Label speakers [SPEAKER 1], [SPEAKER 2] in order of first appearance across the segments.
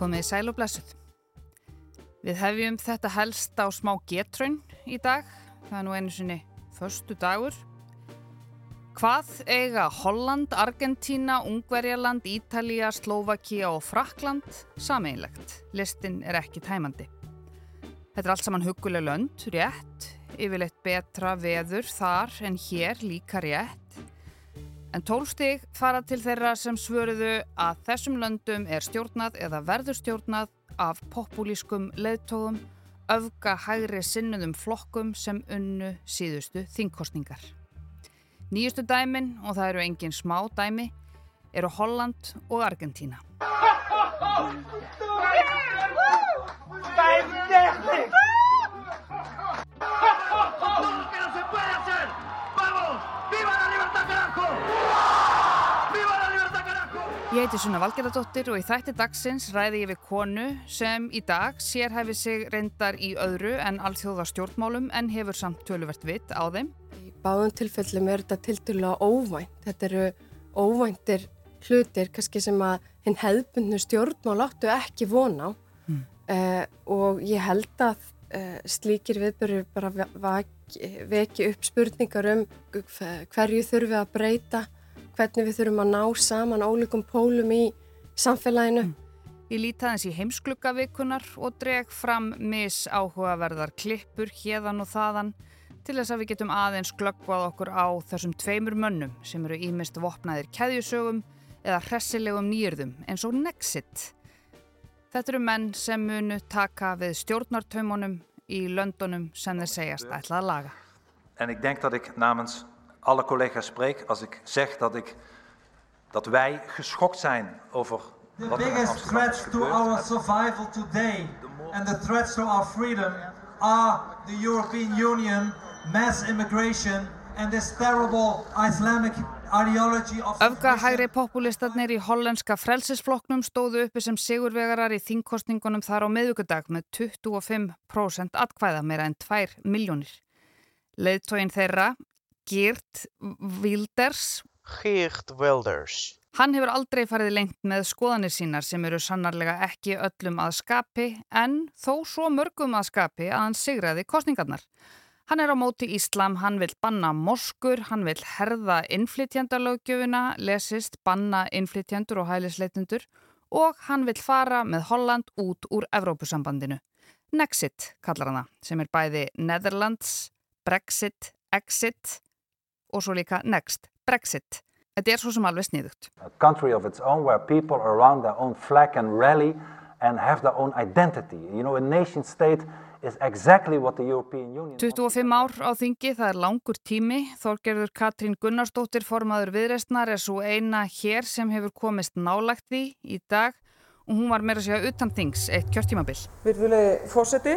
[SPEAKER 1] Komið í sæl og blessuð. Við hefjum þetta helst á smá getraun í dag. Það er nú einu sinni förstu dagur. Hvað eiga Holland, Argentína, Ungverjaland, Ítalija, Slovakia og Frakland sameinlegt? Listin er ekki tæmandi. Þetta er allt saman huguleg lönd, rétt, yfirleitt betra veður þar en hér líka rétt. En tólstig fara til þeirra sem svöruðu að þessum löndum er stjórnað eða verður stjórnað af populískum leðtógum, öfga hægri sinnuðum flokkum sem unnu síðustu þingkostningar. Nýjustu dæmin, og það eru engin smá dæmi, eru Holland og Argentína. Heiti Sunna Valgeradóttir og í þætti dagsins ræði ég við konu sem í dag sérhæfi sig reyndar í öðru en alþjóða stjórnmálum en hefur samt töluvert vitt á þeim.
[SPEAKER 2] Í báðum tilfellum er þetta tildulega óvænt. Þetta eru óvæntir hlutir kannski sem að hinn hefðbundnu stjórnmál áttu ekki vona á mm. uh, og ég held að uh, slíkir viðböru bara veki upp spurningar um hverju þurfi að breyta hvernig við þurfum að ná saman ólíkum pólum í samfélaginu.
[SPEAKER 1] Ég líti aðeins í heimsklukkavíkunar og dreg fram mis áhugaverðar klippur hérðan og þaðan til þess að við getum aðeins glöggvað okkur á þessum tveimur mönnum sem eru ímest vopnaðir keðjusögum eða hressilegum nýjörðum eins og Nexit. Þetta eru menn sem munu taka við stjórnartaumunum í löndunum sem þeir segjast ætlað að laga.
[SPEAKER 3] En ég denk dat ik namens alle collega's spreek als ik zeg dat, ik, dat wij geschokt zijn over
[SPEAKER 4] the wat er in Amsterdam is gebeurd. The biggest threats to our survival today and the threats to our freedom are the European Union, mass immigration and this terrible Islamic
[SPEAKER 1] Öfga hægri populistarnir í hollenska frelsisfloknum stóðu uppi sem sigurvegarar í þingkostningunum þar á meðugudag með 25% atkvæða meira en 2 miljónir. Leðtóin þeirra, Geert Wilders
[SPEAKER 5] Geert Wilders
[SPEAKER 1] Hann hefur aldrei farið lengt með skoðanir sínar sem eru sannarlega ekki öllum að skapi en þó svo mörgum að skapi að hann sigraði kostningarnar. Hann er á móti Íslam, hann vil banna moskur, hann vil herða innflytjandalögjöfuna, lesist, banna innflytjandur og hælisleitundur og hann vil fara með Holland út úr Evrópusambandinu. Nexit kallar hana sem er bæði Netherlands, Brexit, Exit og svo líka next, Brexit. Þetta er svo sem alveg sniðugt.
[SPEAKER 3] A country of its own where people are around their own flag and rally and have their own identity. You know, a nation state is exactly what the European Union...
[SPEAKER 1] 25 ár á þingi, það er langur tími. Þorgerður Katrín Gunnarsdóttir, formaður viðreistnar, er svo eina hér sem hefur komist nálagt því í dag og hún var meira að segja utan þings eitt kjörtímabill.
[SPEAKER 6] Virðulegi fósetti,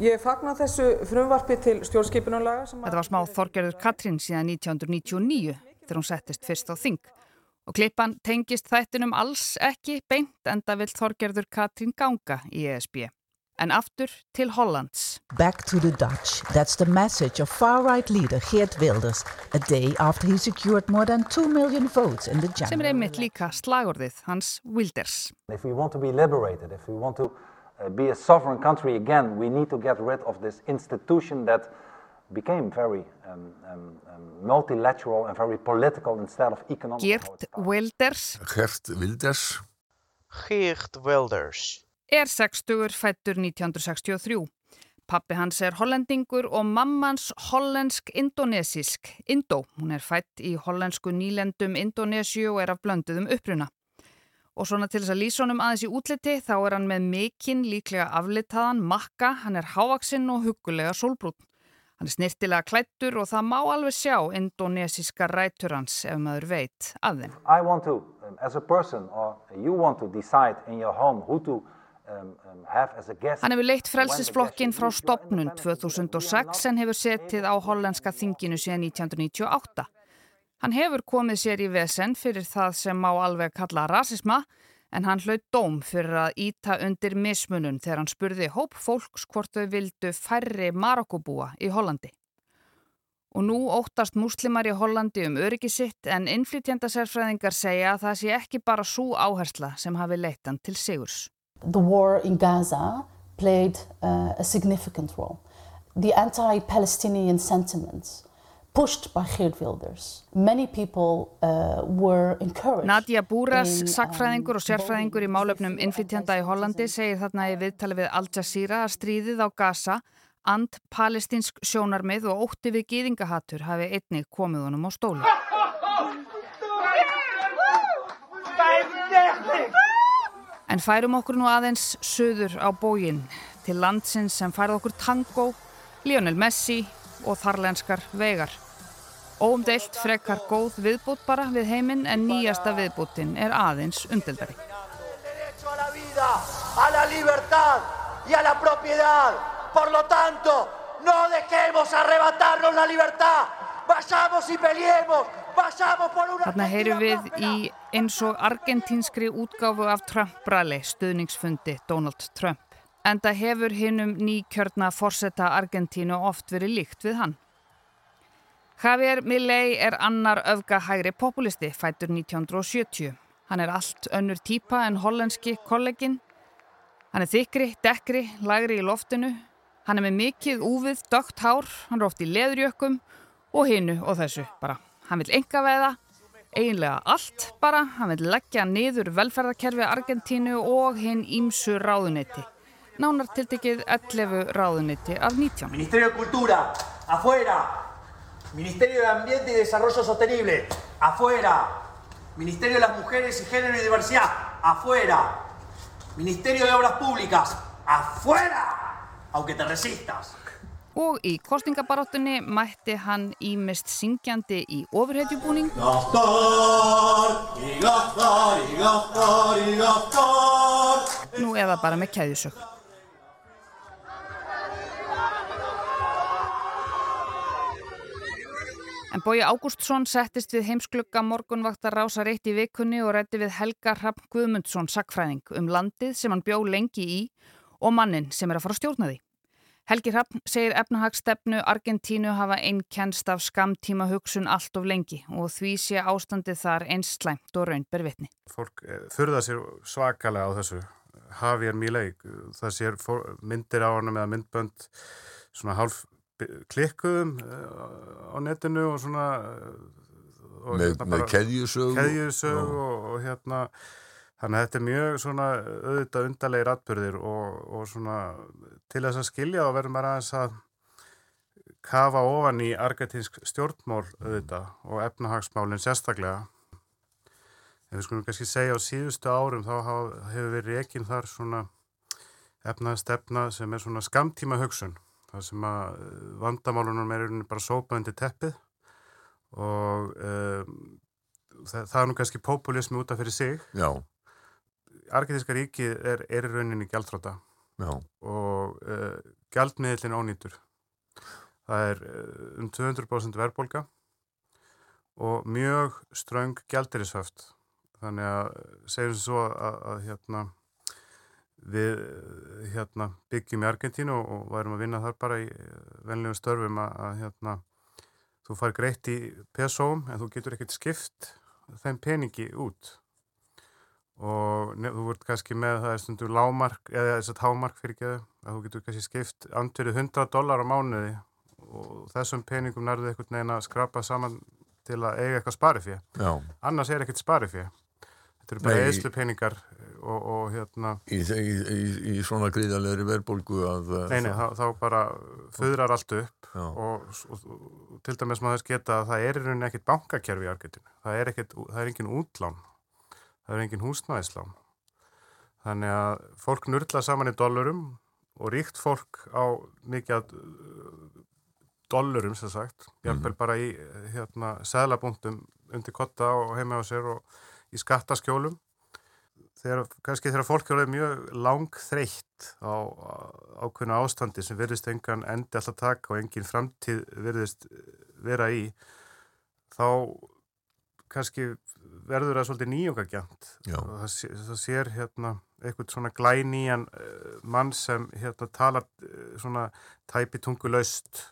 [SPEAKER 6] Ég fagnar þessu frumvarpi til stjórnskipunarlaga.
[SPEAKER 1] Þetta var smá Þorgerður Katrín síðan 1999 þegar hún settist fyrst á þing. Og klippan tengist þættinum alls ekki beint enda vill Þorgerður Katrín ganga í ESB. En aftur til Hollands.
[SPEAKER 7] Back to the Dutch. That's the message of far-right leader Geert Wilders a day after he secured more than 2 million votes in the general election.
[SPEAKER 1] Sem er einmitt líka slagorðið hans Wilders.
[SPEAKER 3] If we want to be liberated, if we want to uh, be a sovereign country again, we need to get rid of this institution that became very um, um, um, multilateral and very political instead of economic.
[SPEAKER 1] Geert Wilders.
[SPEAKER 8] Geert Wilders.
[SPEAKER 5] Geert Wilders.
[SPEAKER 1] Er 60-ur fættur 1963. Pappi hans er hollendingur og mammans hollensk-indonesisk, Indó. Hún er fætt í hollensku nýlendum Indonésiu og er af blönduðum uppruna. Og svona til þess að lýsa honum aðeins í útliti þá er hann með mikinn líklega aflitaðan makka, hann er hávaksinn og hugulega sólbrún. Hann er snirtilega klættur og það má alveg sjá indonesiska rætur hans ef maður veit af þeim.
[SPEAKER 3] To, um, person, home, to, um, um,
[SPEAKER 1] hann hefur leitt frelsisflokkin frá stopnun 2006 en hefur setið á hollenska þinginu síðan 1998. Hann hefur komið sér í vesen fyrir það sem má alveg kalla rasisma en hann hlaut dóm fyrir að íta undir mismunun þegar hann spurði hóp fólks hvort þau vildu færri Marokkobúa í Hollandi. Og nú óttast múslimar í Hollandi um öryggi sitt en innflytjandasærfræðingar segja að það sé ekki bara svo áhersla sem hafi leittan til sigurs.
[SPEAKER 8] the war in Gaza played uh, a significant role. The anti-Palestinian sentiments pushed by Geert Wilders. Many people uh, were encouraged.
[SPEAKER 1] Nadia Búras,
[SPEAKER 8] um,
[SPEAKER 1] sakfræðingur og sérfræðingur í málefnum innflytjanda í Hollandi segir þarna í viðtali við Al Jazeera að stríðið á Gaza, and palestinsk sjónarmið og ótti við gýðingahatur hafi einnig komið honum á stóli. En færum okkur nú aðeins söður á bógin til landsins sem færð okkur tango, Lionel Messi og þarlenskar vegar. Óumdeilt frekar góð viðbútt bara við heiminn en nýjasta viðbúttin er aðeins umdeldari. Þarna heyrum við í eins og argentínskri útgáfu af Trump-brali stuðningsfundi Donald Trump. Enda hefur hinnum nýkjörna forsetta Argentínu oft verið líkt við hann. Javier Milei er annar öfga hægri populisti, fætur 1970. Hann er allt önnur típa en hollenski kollegin. Hann er þykri, dekkri, lagri í loftinu. Hann er með mikið úfið, dögt hár, hann er oft í leðurjökkum og hinnu og þessu bara. Hann vil enga veiða, eiginlega allt bara. Hann vil leggja niður velferðarkerfi Argentínu og hinn ímsu ráðuneyti. Nánar tiltekið 11 ráðuneyti af 19.
[SPEAKER 9] Ministerio de Cultura, afuera. Ministerio de Ambiente y Desarrollo Sostenible, afuera. Ministerio de las Mujeres y Género y Diversidad, afuera. Ministerio de Obras Públicas, afuera. Aunque te resistas.
[SPEAKER 1] Og í kostningabaráttunni mætti hann ímest syngjandi í ofurhetjubúning
[SPEAKER 9] Gastar, y gastar, y gastar, y gastar.
[SPEAKER 1] nú eða bara með keðjusög. En Bói Ágústsson settist við heimsklugga morgunvaktar rásar eitt í vikunni og rætti við Helga Rapp Guðmundsson sakfræðing um landið sem hann bjó lengi í og mannin sem er að fara að stjórna því. Helgi Rapp segir efnahagsstefnu Argentínu hafa einkennst af skamtíma hugsun allt of lengi og því sé ástandið þar eins slæmt og raun ber vitni.
[SPEAKER 10] Fólk þurða sér svakalega á þessu. Javier Milei, það sér myndir á hann með myndbönd svona hálf klikkuðum á netinu og svona
[SPEAKER 11] og með, hérna með keðjusög
[SPEAKER 10] keðjusög og, og, hérna þannig að þetta er mjög svona auðvitað undarlegir atbyrðir og, og svona til þess að skilja og verður maður aðeins að kafa ofan í argentinsk stjórnmál auðvitað og efnahagsmálinn sérstaklega. Ef við skulum kannski segja á síðustu árum þá hefur við reygin þar svona efnahagstefna sem er svona skamtíma hugsun það sem að vandamálunum er bara sópað undir teppið og um, það, það er nú kannski populismi út af fyrir sig.
[SPEAKER 11] Já.
[SPEAKER 10] Argetíska ríki er, er rauninni gjaldfráta og uh, gjaldmiðlinn ónýtur. Það er um 200% verðbólka og mjög ströng gjaldirisöft þannig að segjum svo að, að hérna við hérna, byggjum í Argentínu og, og værum að vinna þar bara í venlegum störfum að, að hérna, þú far greitt í pesóum en þú getur ekkert skipt þeim peningi út. Og nef, þú vart kannski með það er stundur lámark eða þess að hámark fyrir ekki að þú getur kannski skipt andverið 100 dólar á mánuði og þessum peningum nærðu eitthvað neina að skrapa saman til að eiga eitthvað sparið fyrir annars er ekkert sparið fyrir þetta eru bara eðslu peningar og, og hérna
[SPEAKER 11] í, í, í, í svona gríðarleiri verðbólgu að
[SPEAKER 10] nei, nei, þá, þá bara föðrar allt upp og, og, og til dæmis maður þess geta að það er í rauninni ekkit bankakerfi í Argetinu það er, ekkit, það er engin útlán. Það er engin húsnæðislán. Þannig að fólk nurla saman í dollurum og ríkt fólk á mikið að dollurum sem sagt, jafnvel mm -hmm. bara í hérna seðlabúndum undir kotta og heima á sér og í skattaskjólum. Þegar, kannski þegar fólk er mjög lang þreytt á ákveðna ástandi sem verðist engan endi alltaf taka og engin framtíð verðist vera í þá kannski verður það svolítið nýjungagjant það, það sér hérna eitthvað svona glænýjan mann sem hérna talar svona tæpi tungu laust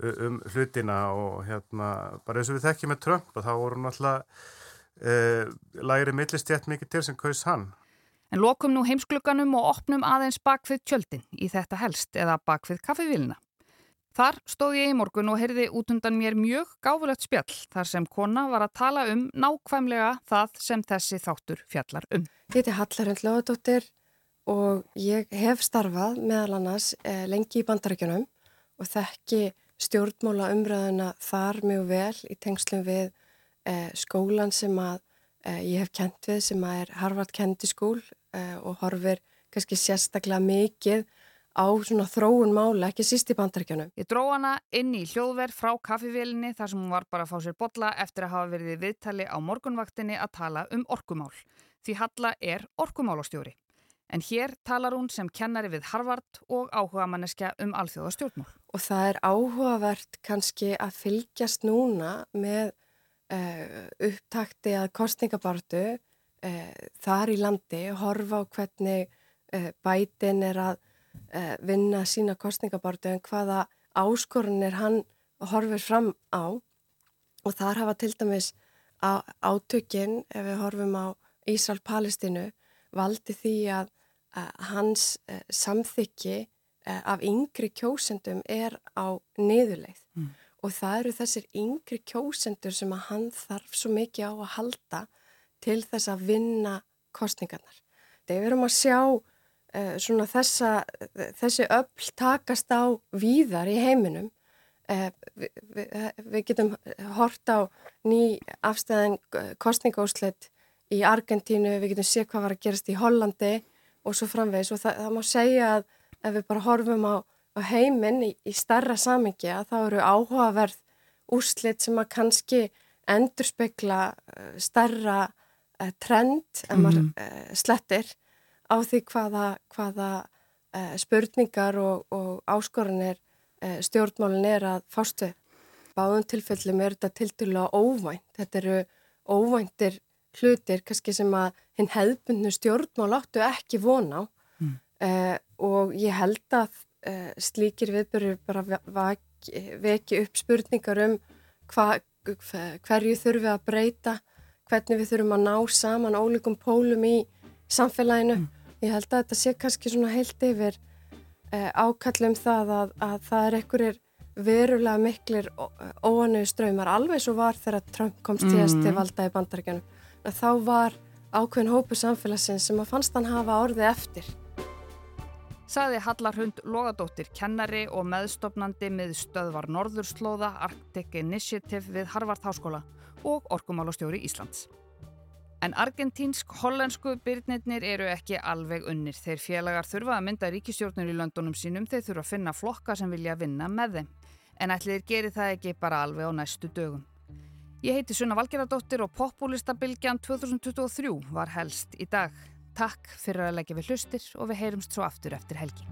[SPEAKER 10] um hlutina og hérna bara eins og við þekkjum með Trump og þá voru náttúrulega Uh, læri millistjætt mikið til sem kaus hann.
[SPEAKER 1] En lokum nú heimsklugganum og opnum aðeins bakvið tjöldin í þetta helst eða bakvið kaffevílina. Þar stóð ég í morgun og heyrði út undan mér mjög gáfulegt spjall þar sem kona var að tala um nákvæmlega það sem þessi þáttur fjallar um.
[SPEAKER 2] Ég heiti Hallarund Lóðadóttir og ég hef starfað meðal annars eh, lengi í bandarækjunum og þekki stjórnmóla umræðuna þar mjög vel í tengslum við eh, skólan sem að eh, ég hef kent við sem að er Harvard School eh, og horfir kannski sérstaklega mikið á svona þróun mála, ekki síst í bandaríkjunum.
[SPEAKER 1] Ég dró hana inn í hljóðverð frá kaffivélinni þar sem hún var bara að fá sér botla eftir að hafa verið viðtali á morgunvaktinni að tala um orkumál. Því Halla er orkumálastjóri. En hér talar hún sem kennari við Harvard og áhuga manneskja um alþjóðastjórnmál.
[SPEAKER 2] Og það er áhugavert kannski að fylgjast núna með uh, upptakti að kostningabartu uh, þar í landi, horfa á hvernig uh, bætin er að vinna sína kostningabartu en hvaða áskorunir hann horfir fram á og þar hafa til dæmis átökinn ef við horfum á Ísrael-Palestínu valdi því að, hans samþykki af yngri kjósendum er á niðurleið. Og það eru þessir yngri kjósendur sem að hann þarf svo mikið á að halda til þess að vinna kostningarnar. Þegar við erum að sjá uh, svona þessa, þessi öll takast á víðar í heiminum. Uh, vi, vi, við getum hort á ný afstæðan kostningósleitt í Argentínu, við getum séð hvað var að gerast í Hollandi og svo framvegis og það, það má segja að ef við bara horfum á, á heiminn í, í starra samengi að þá eru áhugaverð úrslit sem að kannski endur spekla uh, starra uh, trend en maður mm -hmm. slettir á því hvaða, hvaða uh, spurningar og, og áskorunir uh, stjórnmálin er að fást við. Báðum tilfellum er þetta tildulega óvænt. Þetta eru óvæntir hlutir kannski sem að hinn hefðbundnu stjórnmál áttu ekki vona á mm. uh, og ég held að slíkir viðbyrju bara veki, veki upp spurningar um hva, hverju þurfum við að breyta, hvernig við þurfum að ná saman ólíkum pólum í samfélaginu. Mm Ég held að þetta sé kannski svona heilt yfir eh, ákallum það að, að það er einhverjir verulega miklir óanögu ströymar alveg svo var þegar Trump komst mm. tíðast til valda í bandaríkjunum. Þá var ákveðin hópu samfélagsins sem að fannst hann hafa orðið eftir.
[SPEAKER 1] Saði Hallarhund Logadóttir, kennari og meðstofnandi með stöðvar Norðurslóða Arctic Initiative við Harvard Háskóla og Orkumálastjóri Íslands. En argentínsk-hollensku byrnirnir eru ekki alveg unnir. Þeir félagar þurfa að mynda ríkistjórnur í löndunum sínum, þeir þurfa að finna flokka sem vilja vinna með þeim. En ætliðir gerir það ekki bara alveg á næstu dögum. Ég heiti Sunna Valgeradóttir og popúlistabilgjan 2023 var helst í dag. Takk fyrir að leggja við hlustir og við heyrumst svo aftur eftir helgi.